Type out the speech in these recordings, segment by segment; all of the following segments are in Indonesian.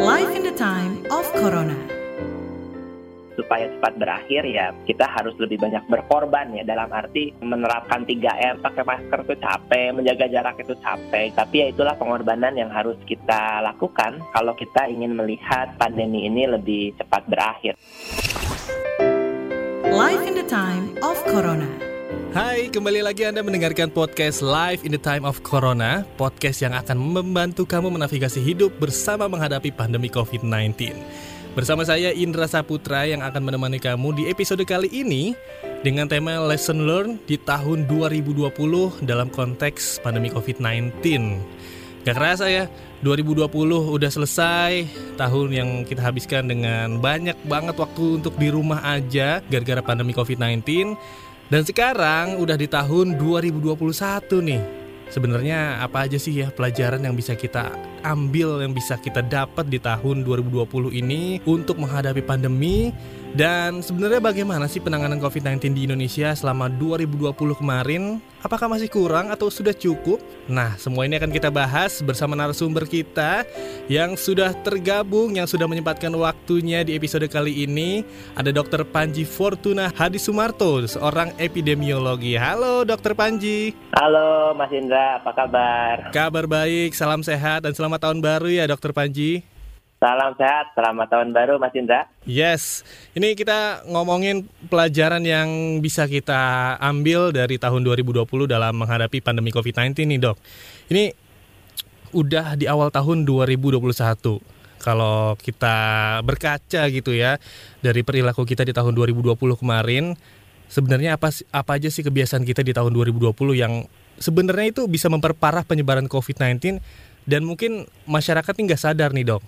Life in the time of Corona. supaya cepat berakhir ya kita harus lebih banyak berkorban ya dalam arti menerapkan 3M pakai masker itu capek menjaga jarak itu capek tapi ya itulah pengorbanan yang harus kita lakukan kalau kita ingin melihat pandemi ini lebih cepat berakhir Life in the time of Corona. Hai, kembali lagi Anda mendengarkan podcast Live in the Time of Corona Podcast yang akan membantu kamu menavigasi hidup bersama menghadapi pandemi COVID-19 Bersama saya Indra Saputra yang akan menemani kamu di episode kali ini Dengan tema Lesson Learned di tahun 2020 dalam konteks pandemi COVID-19 Gak kerasa ya, 2020 udah selesai Tahun yang kita habiskan dengan banyak banget waktu untuk di rumah aja Gara-gara pandemi COVID-19 dan sekarang udah di tahun 2021 nih. Sebenarnya apa aja sih ya pelajaran yang bisa kita ambil yang bisa kita dapat di tahun 2020 ini untuk menghadapi pandemi dan sebenarnya bagaimana sih penanganan COVID-19 di Indonesia selama 2020 kemarin? Apakah masih kurang atau sudah cukup? Nah, semua ini akan kita bahas bersama narasumber kita yang sudah tergabung, yang sudah menyempatkan waktunya di episode kali ini. Ada Dr. Panji Fortuna Hadi Sumarto, seorang epidemiologi. Halo Dr. Panji. halo Mas Indra apa kabar Kabar baik, salam sehat dan selamat tahun baru ya Dr. Panji. salam sehat selamat tahun baru Mas Indra Yes, ini kita ngomongin pelajaran yang bisa kita ambil dari tahun 2020 dalam menghadapi pandemi COVID-19 nih dok. Ini udah di awal tahun 2021. Kalau kita berkaca gitu ya dari perilaku kita di tahun 2020 kemarin, sebenarnya apa apa aja sih kebiasaan kita di tahun 2020 yang sebenarnya itu bisa memperparah penyebaran COVID-19 dan mungkin masyarakat ini nggak sadar nih dok.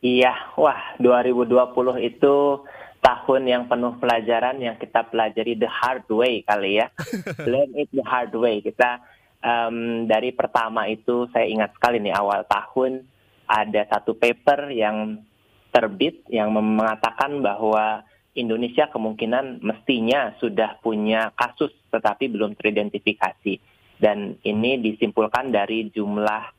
Iya, wah 2020 itu tahun yang penuh pelajaran yang kita pelajari the hard way kali ya. Learn it the hard way. Kita em, dari pertama itu saya ingat sekali nih awal tahun ada satu paper yang terbit yang mengatakan bahwa Indonesia kemungkinan mestinya sudah punya kasus tetapi belum teridentifikasi. Dan ini disimpulkan dari jumlah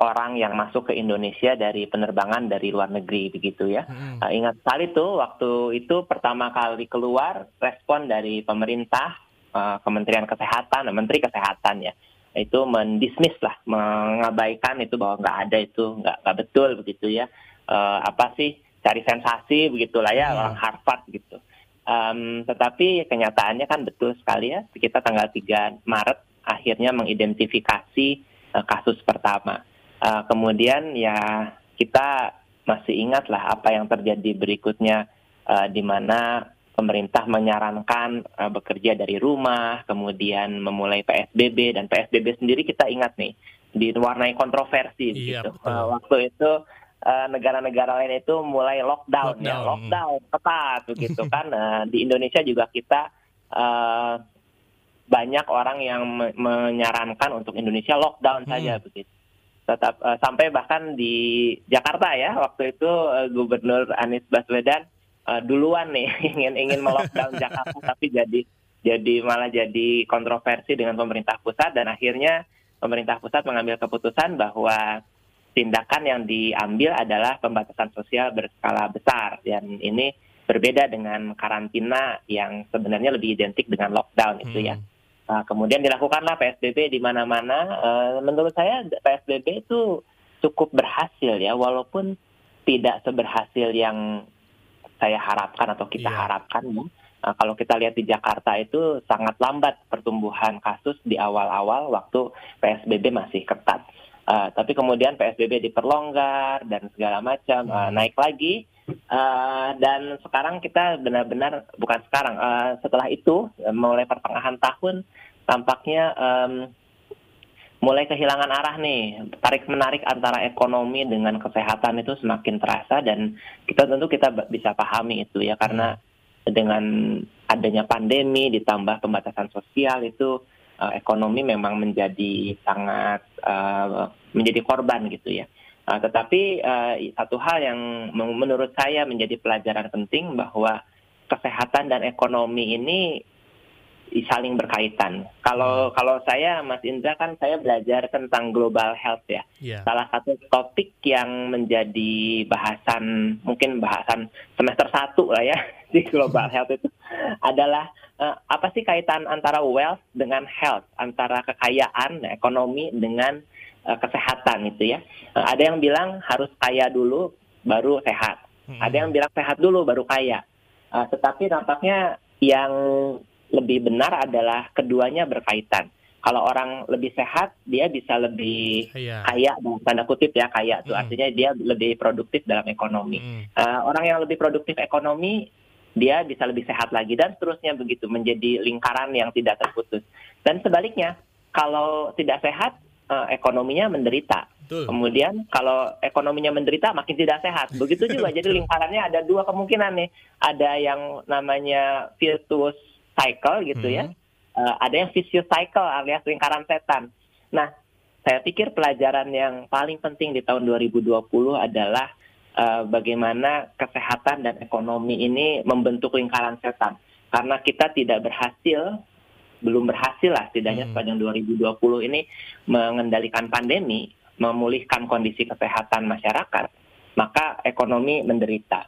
orang yang masuk ke Indonesia dari penerbangan dari luar negeri begitu ya. Nah, ingat sekali tuh waktu itu pertama kali keluar respon dari pemerintah eh, Kementerian Kesehatan, Menteri Kesehatan ya itu mendismiss lah, mengabaikan itu bahwa nggak ada itu, nggak nggak betul begitu ya. Eh, apa sih cari sensasi begitulah ya Hmm. orang Harvard gitu. Em, tetapi kenyataannya kan betul sekali ya. Kita tanggal 3 Maret akhirnya mengidentifikasi eh, kasus pertama. Eh, kemudian ya kita masih ingat lah apa yang terjadi berikutnya eh, di mana pemerintah menyarankan eh, bekerja dari rumah, kemudian memulai PSBB dan PSBB sendiri kita ingat nih diwarnai kontroversi Iya, gitu. betul. Eh, waktu itu negara-negara lain itu mulai lockdown, ya, Lockdown. lockdown ketat begitu kan. Eh, di Indonesia juga kita eh, banyak orang yang me- menyarankan untuk Indonesia lockdown Hmm. saja begitu. Tetap eh, sampai bahkan di Jakarta ya waktu itu eh, Gubernur Anies Baswedan eh, duluan nih ingin ingin melockdown Jakarta tapi jadi jadi malah jadi kontroversi dengan pemerintah pusat dan akhirnya pemerintah pusat mengambil keputusan bahwa tindakan yang diambil adalah pembatasan sosial berskala besar dan ini berbeda dengan karantina yang sebenarnya lebih identik dengan lockdown itu ya. Nah, kemudian dilakukanlah PSBB di mana-mana. Eh, menurut saya PSBB itu cukup berhasil ya, walaupun tidak seberhasil yang saya harapkan atau kita Iya. harapkan. ya. Nah, kalau kita lihat di Jakarta itu sangat lambat pertumbuhan kasus di awal-awal waktu PSBB masih ketat. Eh, tapi kemudian PSBB diperlonggar dan segala macam. Eh, naik lagi. Eh, dan sekarang kita benar-benar bukan sekarang eh, setelah itu mulai pertengahan tahun tampaknya em, mulai kehilangan arah nih. Tarik menarik antara ekonomi dengan kesehatan itu semakin terasa dan kita tentu kita bisa pahami itu ya. Karena dengan adanya pandemi ditambah pembatasan sosial itu eh, ekonomi memang menjadi sangat eh, menjadi korban gitu ya Nah, tetapi eh, satu hal yang men- menurut saya menjadi pelajaran penting bahwa kesehatan dan ekonomi ini saling berkaitan. Kalau kalau saya Mas Indra kan saya belajar tentang global health ya. Iya. Salah satu topik yang menjadi bahasan mungkin bahasan semester satu lah ya di global health itu adalah eh, apa sih kaitan antara wealth dengan health, antara kekayaan, ekonomi dengan eh, kesehatan itu ya. Eh, ada yang bilang harus kaya dulu baru sehat. Mm-mm. Ada yang bilang sehat dulu baru kaya. Uh, tetapi nampaknya yang lebih benar adalah keduanya berkaitan. Kalau orang lebih sehat, dia bisa lebih Iya. kaya tanda kutip ya kaya itu Mm. artinya dia lebih produktif dalam ekonomi. Mm. Uh, orang yang lebih produktif ekonomi dia bisa lebih sehat lagi dan seterusnya begitu menjadi lingkaran yang tidak terputus. Dan sebaliknya kalau tidak sehat uh, ekonominya menderita. Betul. Kemudian kalau ekonominya menderita makin tidak sehat. Begitu juga. Jadi lingkarannya ada dua kemungkinan nih. Ada yang namanya virtuous cycle gitu ya. Hmm. Eh, ada yang vicious cycle alias lingkaran setan. Nah, saya pikir pelajaran yang paling penting di tahun 2020 adalah eh, bagaimana kesehatan dan ekonomi ini membentuk lingkaran setan. Karena kita tidak berhasil belum berhasil lah setidaknya Hmm. sepanjang 2020 ini mengendalikan pandemi, memulihkan kondisi kesehatan masyarakat, maka ekonomi menderita.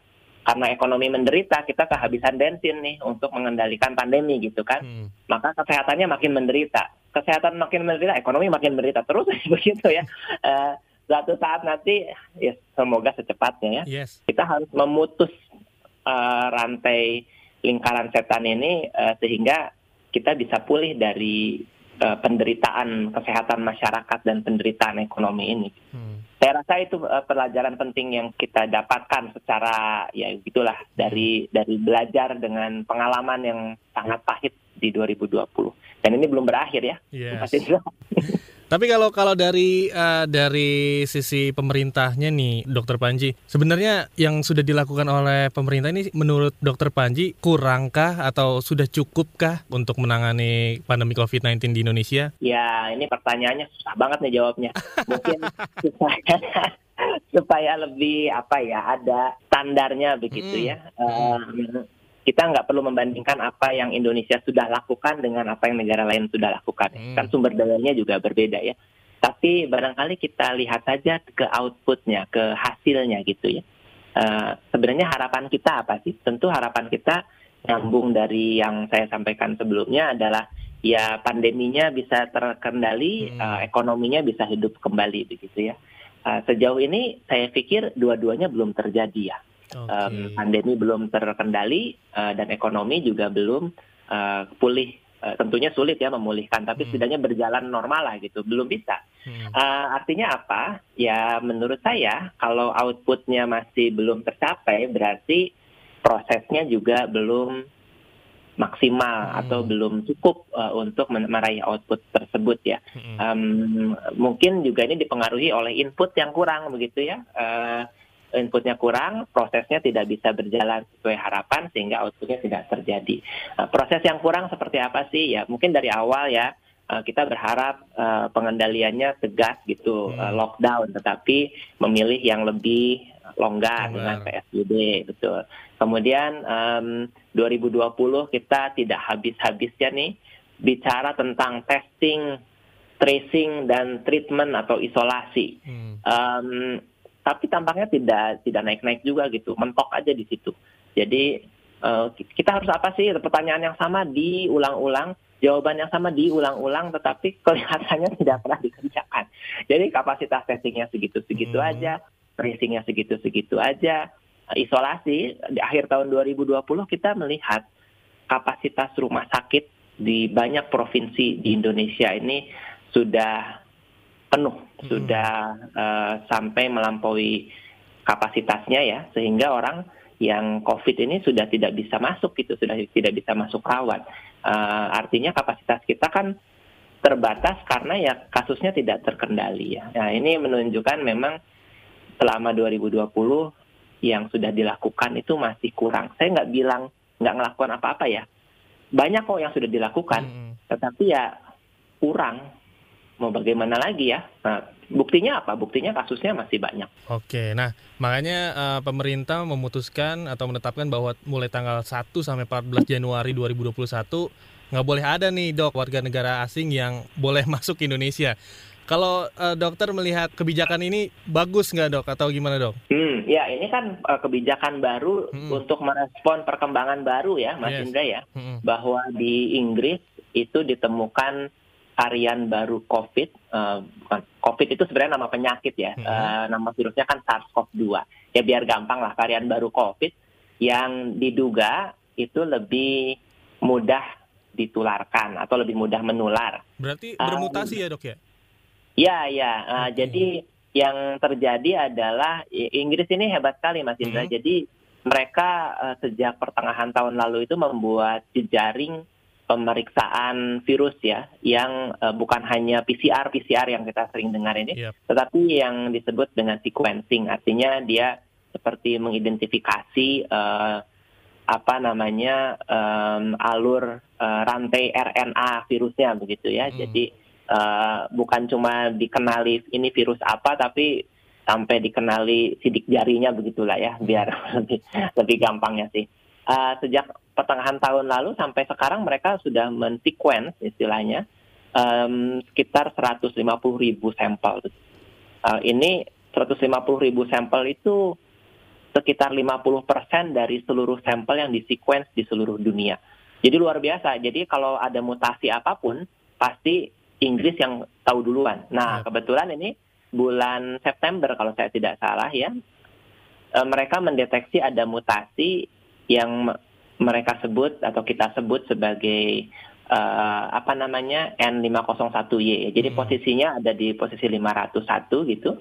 Karena ekonomi menderita, kita kehabisan bensin nih untuk mengendalikan pandemi gitu kan. Mm. Maka kesehatannya makin menderita. Kesehatan makin menderita, ekonomi makin menderita. Terus begitu ya. Eh, suatu saat nanti, ya semoga secepatnya ya, Yes. kita harus memutus eh, rantai lingkaran setan ini eh, sehingga kita bisa pulih dari eh, penderitaan kesehatan masyarakat dan penderitaan ekonomi ini. Mm. Saya rasa itu eh, pelajaran penting yang kita dapatkan secara ya gitulah dari dari belajar dengan pengalaman yang sangat pahit di 2020. Dan ini belum berakhir ya. Yes. Tapi kalau kalau dari eh, dari sisi pemerintahnya nih, Dokter Panji, sebenarnya yang sudah dilakukan oleh pemerintah ini menurut Dokter Panji kurangkah atau sudah cukupkah untuk menangani pandemi COVID-19 di Indonesia? Ya, ini pertanyaannya susah banget nih jawabnya. Mungkin supaya supaya lebih apa ya ada standarnya begitu ya. Eh, kita nggak perlu membandingkan apa yang Indonesia sudah lakukan dengan apa yang negara lain sudah lakukan. Mm. Kan sumber dayanya juga berbeda ya. Tapi barangkali kita lihat saja ke outputnya, ke hasilnya gitu ya. Eh, sebenarnya harapan kita apa sih? Tentu harapan kita nyambung dari yang saya sampaikan sebelumnya adalah ya pandeminya bisa terkendali, Hmm. eh, ekonominya bisa hidup kembali begitu ya. Eh, sejauh ini saya pikir dua-duanya belum terjadi ya. Oke. Em, pandemi belum terkendali eh, dan ekonomi juga belum eh, pulih. Eh, tentunya sulit ya memulihkan, tapi Hmm. setidaknya berjalan normal lah gitu. Belum bisa. Hmm. Eh, artinya apa? Ya menurut saya kalau outputnya masih belum tercapai berarti prosesnya juga belum maksimal Hmm. atau belum cukup eh, untuk meraih output tersebut ya. Mm-mm. Em, mungkin juga ini dipengaruhi oleh input yang kurang begitu ya. Eh, inputnya kurang, prosesnya tidak bisa berjalan sesuai harapan sehingga outputnya tidak terjadi. Eh, proses yang kurang seperti apa sih? Ya mungkin dari awal ya eh, kita berharap eh, pengendaliannya tegas gitu, Hmm. lockdown, tetapi memilih yang lebih longgar Longgar. dengan PSBB betul. Kemudian em, 2020 kita tidak habis-habisnya nih bicara tentang testing, tracing dan treatment atau isolasi. Hmm. Em, tapi tampaknya tidak tidak naik-naik juga gitu, mentok aja di situ. Jadi eh, kita harus apa sih? Pertanyaan yang sama diulang-ulang, jawaban yang sama diulang-ulang, tetapi kelihatannya tidak pernah dikerjakan. Jadi kapasitas testingnya segitu-segitu Hmm. aja, tracingnya segitu-segitu aja, isolasi di akhir tahun 2020 kita melihat kapasitas rumah sakit di banyak provinsi di Indonesia ini sudah penuh, Hmm. sudah eh, sampai melampaui kapasitasnya ya, sehingga orang yang COVID ini sudah tidak bisa masuk gitu, sudah tidak bisa masuk rawat. Eh, artinya kapasitas kita kan terbatas karena ya kasusnya tidak terkendali ya. Nah ini menunjukkan memang selama 2020 yang sudah dilakukan itu masih kurang. Saya nggak bilang nggak ngelakukan apa-apa ya. Banyak kok yang sudah dilakukan, Mm-mm. tetapi ya kurang. Mau bagaimana lagi ya? Nah, buktinya apa? Buktinya kasusnya masih banyak. Oke, nah makanya eh, pemerintah memutuskan atau menetapkan bahwa mulai tanggal 1 sampai 14 Januari 2021 nggak boleh ada nih dok warga negara asing yang boleh masuk ke Indonesia. Kalau uh, dokter melihat kebijakan ini bagus nggak dok atau gimana dok? Hmm, ya ini kan uh, kebijakan baru hmm. untuk merespon perkembangan baru ya, Mas yes. Indra ya, hmm. bahwa di Inggris itu ditemukan varian baru COVID, uh, bukan COVID itu sebenarnya nama penyakit ya, hmm. uh, nama virusnya kan SARS-CoV-2. Ya biar gampang lah varian baru COVID yang diduga itu lebih mudah ditularkan atau lebih mudah menular. Berarti bermutasi um, ya dok ya? Ya, ya. Uh, okay. Jadi yang terjadi adalah Inggris ini hebat sekali, Mas Indra. Hmm. Jadi mereka uh, sejak pertengahan tahun lalu itu membuat jejaring pemeriksaan virus ya, yang uh, bukan hanya PCR PCR yang kita sering dengar ini, yep. tetapi yang disebut dengan sequencing. Artinya dia seperti mengidentifikasi uh, apa namanya um, alur uh, rantai RNA virusnya begitu ya. Hmm. Jadi uh, bukan cuma dikenali ini virus apa tapi sampai dikenali sidik jarinya begitulah ya biar lebih lebih gampangnya sih. Uh, sejak pertengahan tahun lalu sampai sekarang mereka sudah mensequence istilahnya um, sekitar 150 ribu sampel. Uh, ini 150 ribu sampel itu sekitar 50 persen dari seluruh sampel yang disequence di seluruh dunia. Jadi luar biasa. Jadi kalau ada mutasi apa pun, pasti Inggris yang tahu duluan. Nah, ya. kebetulan ini bulan September kalau saya tidak salah ya, e, mereka mendeteksi ada mutasi yang mereka sebut atau kita sebut sebagai uh, apa namanya N501Y. Jadi hmm. posisinya ada di posisi 501 gitu.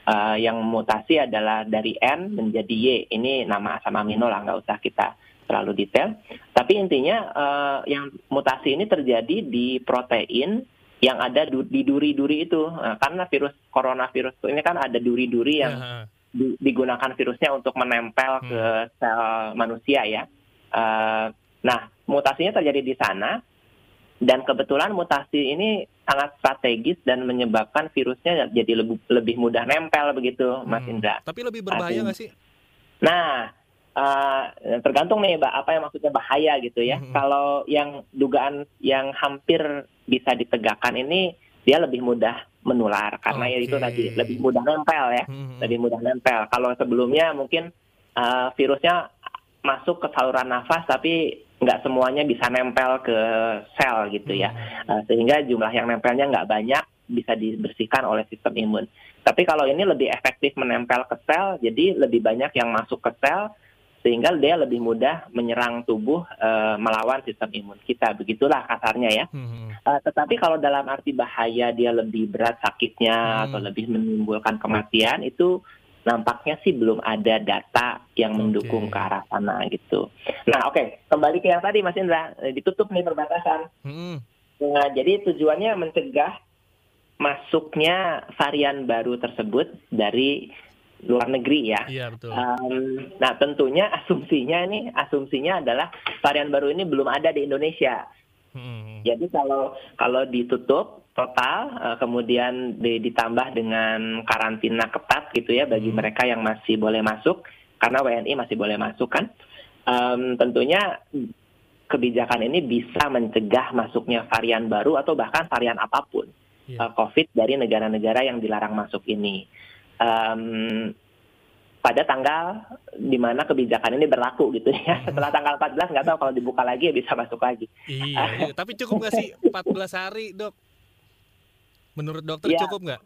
Uh, yang mutasi adalah dari N menjadi Y. Ini nama asam amino lah, nggak usah kita terlalu detail. Tapi intinya uh, yang mutasi ini terjadi di protein yang ada di duri-duri itu. Nah, karena virus coronavirus ini kan ada duri-duri yang uh-huh. digunakan virusnya untuk menempel hmm. ke sel manusia ya. Uh, nah, mutasinya terjadi di sana dan kebetulan mutasi ini sangat strategis dan menyebabkan virusnya jadi lebih lebih mudah nempel begitu, Mas hmm. Indra. Tapi lebih berbahaya nggak sih? Nah, uh, tergantung nih, Mbak, apa yang maksudnya bahaya gitu ya. Hmm. Kalau yang dugaan yang hampir bisa ditegakkan ini dia lebih mudah menular karena okay. ya itu tadi lebih mudah nempel ya, hmm. lebih mudah nempel. Kalau sebelumnya mungkin uh, virusnya masuk ke saluran nafas tapi nggak semuanya bisa nempel ke sel gitu ya, uh, sehingga jumlah yang nempelnya nggak banyak bisa dibersihkan oleh sistem imun. Tapi kalau ini lebih efektif menempel ke sel, jadi lebih banyak yang masuk ke sel sehingga dia lebih mudah menyerang tubuh uh, melawan sistem imun kita begitulah kasarnya ya hmm. uh, tetapi kalau dalam arti bahaya dia lebih berat sakitnya hmm. atau lebih menimbulkan kematian itu nampaknya sih belum ada data yang mendukung okay. ke arah sana gitu nah oke okay. kembali ke yang tadi Mas Indra eh, ditutup nih perbatasan hmm. nah jadi tujuannya mencegah masuknya varian baru tersebut dari luar negeri ya. Iya betul. Um, nah tentunya asumsinya ini asumsinya adalah varian baru ini belum ada di Indonesia. Hmm. Jadi kalau kalau ditutup total uh, kemudian di, ditambah dengan karantina ketat gitu ya bagi hmm. mereka yang masih boleh masuk karena WNI masih boleh masuk kan. Um, tentunya kebijakan ini bisa mencegah masuknya varian baru atau bahkan varian apa pun yeah. Iya. uh, COVID dari negara-negara yang dilarang masuk ini um, pada tanggal di mana kebijakan ini berlaku gitu ya. Hmm. Setelah tanggal 14 nggak tahu kalau dibuka lagi ya bisa masuk lagi. Iya, iya. tapi cukup nggak sih 14 hari dok? Menurut dokter ya, cukup nggak?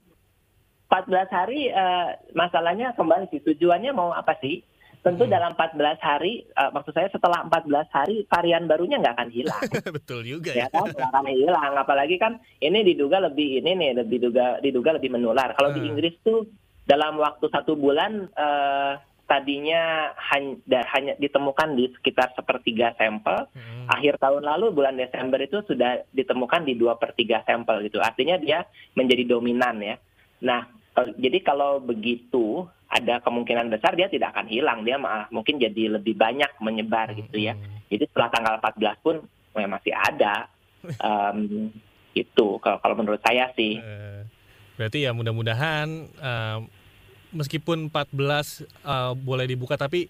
14 hari uh, masalahnya kembali sih tujuannya mau apa sih? Tentu hmm. dalam 14 hari, uh, maksud saya setelah 14 hari varian barunya nggak akan hilang. Betul juga ya. ya kan, nggak akan hilang. Apalagi kan ini diduga lebih ini nih, lebih diduga diduga lebih menular. Kalau hmm. di Inggris tuh dalam waktu satu bulan uh, tadinya hanya, hanya ditemukan di sekitar sepertiga sampel. Hmm. Akhir tahun lalu bulan Desember itu sudah ditemukan di dua per tiga sampel gitu. Artinya dia menjadi dominan ya. Nah, jadi kalau begitu ada kemungkinan besar dia tidak akan hilang. Dia malah mungkin jadi lebih banyak menyebar hmm. gitu ya. Jadi setelah tanggal 14 pun masih ada. Um, itu kalau, kalau menurut saya sih. Uh Berarti ya mudah-mudahan uh, meskipun 14 uh, boleh dibuka tapi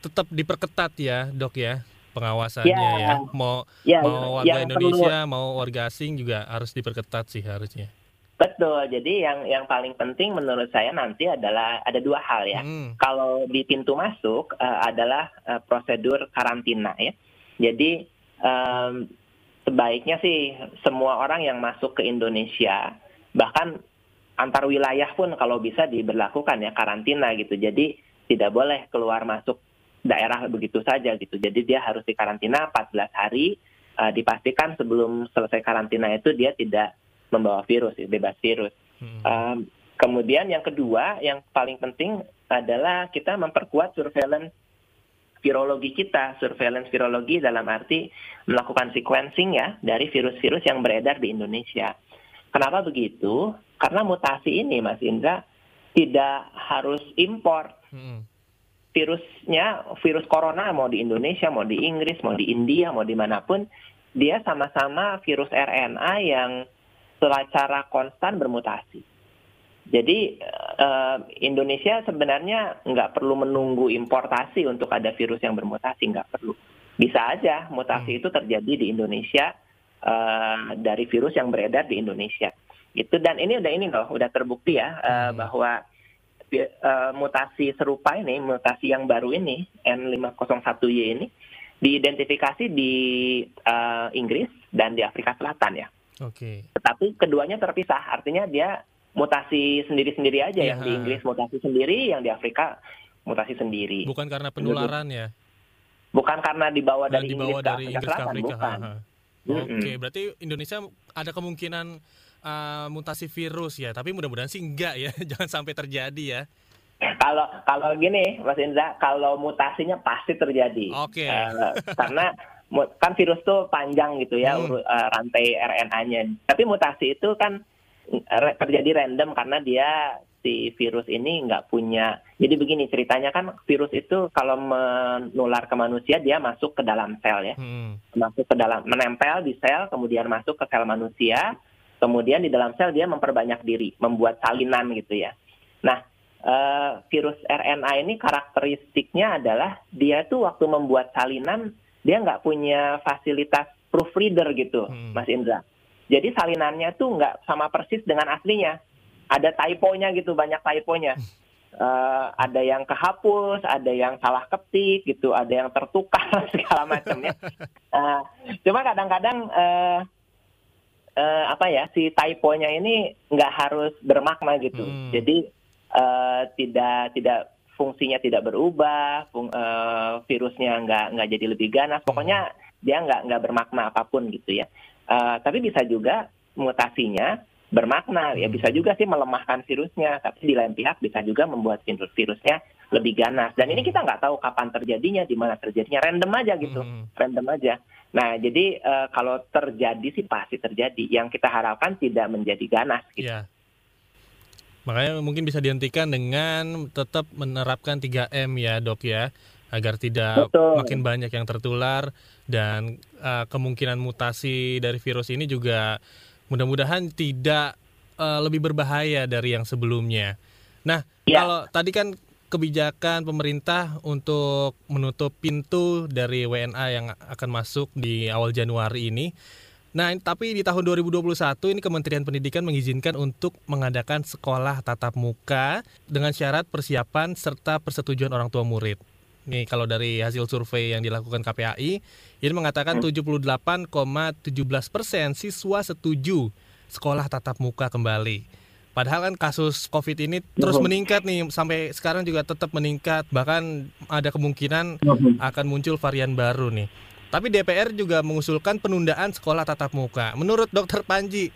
tetap diperketat ya, Dok ya. pengawasannya Ya. ya. Mau Ya, mau warga Indonesia, mau warga asing juga harus diperketat sih harusnya. Betul. Jadi yang yang paling penting menurut saya nanti adalah ada dua hal ya. Hmm. Kalau di pintu masuk eh, adalah eh, prosedur karantina ya. Jadi em, sebaiknya sih semua orang yang masuk ke Indonesia bahkan antar wilayah pun kalau bisa diberlakukan ya karantina gitu. Jadi tidak boleh keluar masuk daerah begitu saja gitu. Jadi dia harus dikarantina 14 hari. Eh, dipastikan sebelum selesai karantina itu dia tidak membawa virus, ya, bebas virus. Hmm. Um, kemudian yang kedua, yang paling penting adalah kita memperkuat surveillance virologi kita, surveillance virologi dalam arti melakukan sequencing ya dari virus-virus yang beredar di Indonesia. Kenapa begitu? Karena mutasi ini, Mas Indra, tidak harus impor Hmm. virusnya, virus corona mau di Indonesia, mau di Inggris, mau di India, mau di mana pun, dia sama-sama virus RNA yang secara konstan bermutasi. Jadi eh, Indonesia sebenarnya nggak perlu menunggu importasi untuk ada virus yang bermutasi, nggak perlu. Bisa aja mutasi itu terjadi di Indonesia eh, dari virus yang beredar di Indonesia. Itu dan ini udah ini loh, udah terbukti ya eh, Hmm. bahwa eh, mutasi serupa ini, mutasi yang baru ini N501Y ini diidentifikasi di eh, Inggris dan di Afrika Selatan ya. Oke. Tetapi keduanya terpisah, artinya dia mutasi sendiri-sendiri aja Iya. yang di Inggris mutasi sendiri, yang di Afrika mutasi sendiri. Bukan karena penularan ya. Bukan karena dibawa Nah, dari dibawa Inggris ke dari Afrika Inggris ke Selatan, Afrika. bukan. ha, ha. Mm-mm. Oke, berarti Indonesia ada kemungkinan uh, mutasi virus ya, tapi mudah-mudahan sih enggak ya, jangan sampai terjadi ya. Kalau kalau gini, Mas Indra, kalau mutasinya pasti terjadi. Oke. Eh, karena kan virus tuh panjang gitu ya Hmm. eh, rantai RNA-nya. Tapi mutasi itu kan terjadi random karena dia si virus ini nggak punya. Jadi begini ceritanya kan virus itu kalau menular ke manusia dia masuk ke dalam sel ya, Hmm. masuk ke dalam menempel di sel, kemudian masuk ke sel manusia, kemudian di dalam sel dia memperbanyak diri, membuat salinan gitu ya. Nah, eh, virus RNA ini karakteristiknya adalah dia tuh waktu membuat salinan dia nggak punya fasilitas proofreader gitu, Hmm. Mas Indra. Jadi salinannya tuh nggak sama persis dengan aslinya. Ada typonya gitu, banyak typonya. Eh, ada yang kehapus, ada yang salah ketik gitu, ada yang tertukar segala macamnya. Eh, cuma kadang-kadang eh, eh, apa ya si typonya ini nggak harus bermakna gitu. Hmm. Jadi eh, tidak tidak fungsinya tidak berubah, fung- eh, virusnya nggak nggak jadi lebih ganas. Pokoknya dia nggak nggak bermakna apa pun gitu ya. Eh, tapi bisa juga mutasinya bermakna ya Hmm. bisa juga sih melemahkan virusnya tapi di lain pihak bisa juga membuat virus virusnya lebih ganas dan ini kita nggak tahu kapan terjadinya di mana terjadinya random aja gitu Hmm. random aja. Nah, jadi eh, kalau terjadi sih pasti terjadi. Yang kita harapkan tidak menjadi ganas. Gitu. Ya. Makanya mungkin bisa dihentikan dengan tetap menerapkan 3M ya, Dok ya, agar tidak Betul. makin banyak yang tertular dan uh, kemungkinan mutasi dari virus ini juga mudah-mudahan tidak uh, lebih berbahaya dari yang sebelumnya. Nah, Ya. kalau tadi kan kebijakan pemerintah untuk menutup pintu dari WNA yang akan masuk di awal Januari ini. Nah, tapi di tahun 2021 ini Kementerian Pendidikan mengizinkan untuk mengadakan sekolah tatap muka dengan syarat persiapan serta persetujuan orang tua murid. Nih kalau dari hasil survei yang dilakukan KPAI, ini mengatakan 78,17 persen siswa setuju sekolah tatap muka kembali. Padahal kan kasus COVID ini terus Mhm. meningkat nih sampai sekarang juga tetap meningkat bahkan ada kemungkinan akan muncul varian baru nih. Tapi DPR juga mengusulkan penundaan sekolah tatap muka. Menurut Dokter Panji,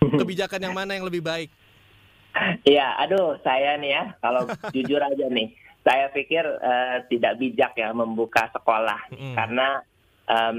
kebijakan yang mana yang lebih baik? Iya, aduh, saya nih ya, kalau jujur aja nih, saya pikir eh, tidak bijak ya membuka sekolah Mm-mm. karena em,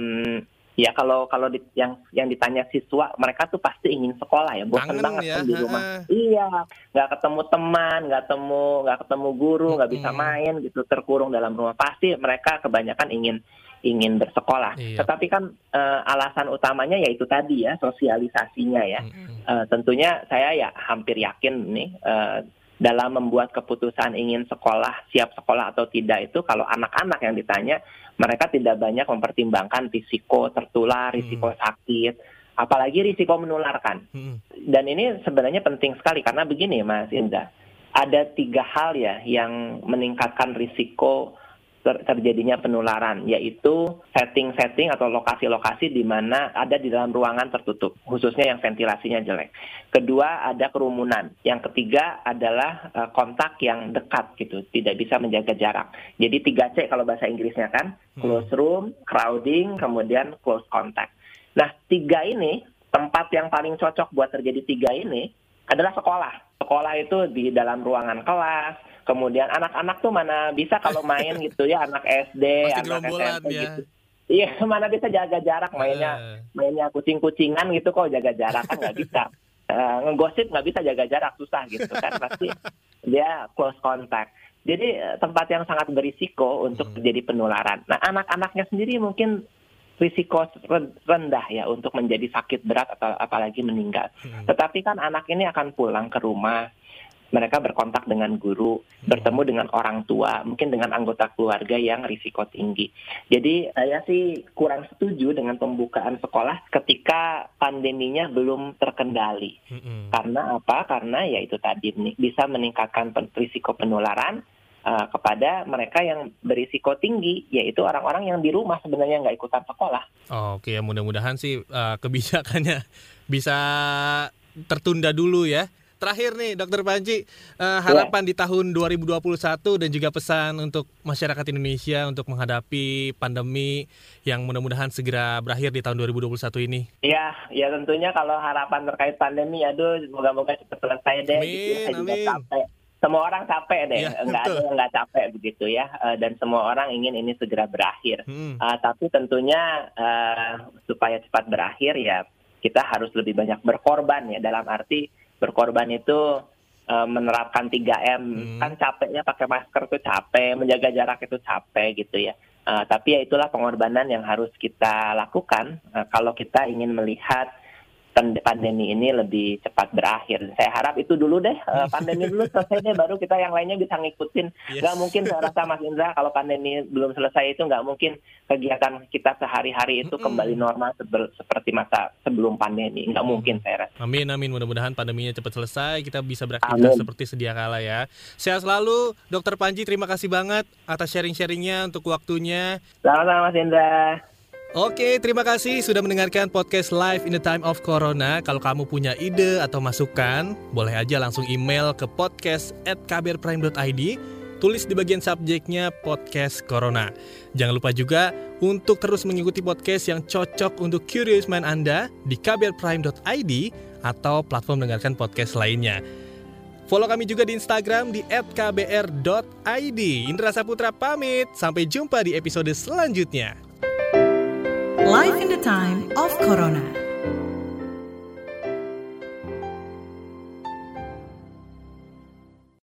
ya kalau kalau di- yang yang ditanya siswa, mereka tuh pasti ingin sekolah ya, bosan banget ya, kan di rumah. Iya, nggak ketemu teman, nggak ketemu nggak ketemu guru, nggak bisa Mm-mm. main gitu, terkurung dalam rumah. Pasti mereka kebanyakan ingin ingin bersekolah. Iya. Tetapi kan eh, alasan utamanya yaitu tadi ya sosialisasinya ya. Mm-mm. Eh, tentunya saya ya hampir yakin nih eh, dalam membuat keputusan ingin sekolah, siap sekolah atau tidak itu kalau anak-anak yang ditanya, mereka tidak banyak mempertimbangkan risiko tertular, risiko hmm. sakit, apalagi risiko menularkan. Hmm. Dan ini sebenarnya penting sekali karena begini Mas Indra, ada tiga hal ya yang meningkatkan risiko ter terjadinya penularan, yaitu setting-setting atau lokasi-lokasi di mana ada di dalam ruangan tertutup, khususnya yang ventilasinya jelek. Kedua, ada kerumunan. Yang ketiga adalah uh, kontak yang dekat gitu, tidak bisa menjaga jarak. Jadi 3C kalau bahasa Inggrisnya kan, hmm. close room, crowding, kemudian close contact. Nah, tiga ini tempat yang paling cocok buat terjadi tiga ini adalah sekolah. Sekolah itu di dalam ruangan kelas, kemudian anak-anak tuh mana bisa kalau main gitu ya anak SD Pasti anak SMP ya. gitu iya mana bisa jaga jarak mainnya uh. mainnya kucing-kucingan gitu kok jaga jarak kan nggak bisa uh, ngegosip nggak bisa jaga jarak susah gitu kan pasti dia close contact jadi eh, tempat yang sangat berisiko untuk hmm. terjadi penularan nah anak-anaknya sendiri mungkin risiko rendah ya untuk menjadi sakit berat atau apalagi meninggal. Hmm. Tetapi kan anak ini akan pulang ke rumah mereka berkontak dengan guru, bertemu dengan orang tua, mungkin dengan anggota keluarga yang risiko tinggi. Jadi saya sih kurang setuju dengan pembukaan sekolah ketika pandeminya belum terkendali. Karena apa? Karena ya itu tadi bisa meningkatkan risiko penularan uh, kepada mereka yang berisiko tinggi, yaitu orang-orang yang di rumah sebenarnya nggak ikutan sekolah. Oh, Oke, okay. mudah-mudahan sih uh, kebijakannya bisa tertunda dulu ya terakhir nih Dokter Panji uh, harapan ya. di tahun 2021 dan juga pesan untuk masyarakat Indonesia untuk menghadapi pandemi yang mudah-mudahan segera berakhir di tahun 2021 ini. Iya, ya tentunya kalau harapan terkait pandemi aduh semoga-moga cepat selesai deh. Amin, gitu. Saya amin. juga capek. Semua orang capek deh, ya, nggak ada yang nggak capek begitu ya. Uh, dan semua orang ingin ini segera berakhir. Hmm. Uh, tapi tentunya uh, supaya cepat berakhir ya kita harus lebih banyak berkorban ya dalam arti berkorban itu uh, menerapkan 3M hmm. kan capeknya pakai masker itu capek menjaga jarak itu capek gitu ya uh, tapi ya itulah pengorbanan yang harus kita lakukan uh, kalau kita ingin melihat pandemi ini lebih cepat berakhir. Saya harap itu dulu deh, uh, pandemi dulu selesai deh, baru kita yang lainnya bisa ngikutin. Yes. Gak mungkin saya rasa Mas Indra kalau pandemi belum selesai itu nggak mungkin kegiatan kita sehari-hari itu mm kembali normal seperti masa sebelum pandemi. Nggak mungkin saya rasa. Amin, amin. Mudah-mudahan pandeminya cepat selesai, kita bisa beraktivitas seperti sedia kala ya. Sehat selalu, Dokter Panji. Terima kasih banget atas sharing-sharingnya untuk waktunya. Selamat Mas Indra. Oke, terima kasih sudah mendengarkan podcast Live in the Time of Corona. Kalau kamu punya ide atau masukan, boleh aja langsung email ke podcast at. Tulis di bagian subjeknya podcast Corona. Jangan lupa juga untuk terus mengikuti podcast yang cocok untuk curious mind Anda di kbrprime.id atau platform mendengarkan podcast lainnya. Follow kami juga di Instagram di @kbr.id. Indra Saputra pamit. Sampai jumpa di episode selanjutnya. Life in the Time of Corona.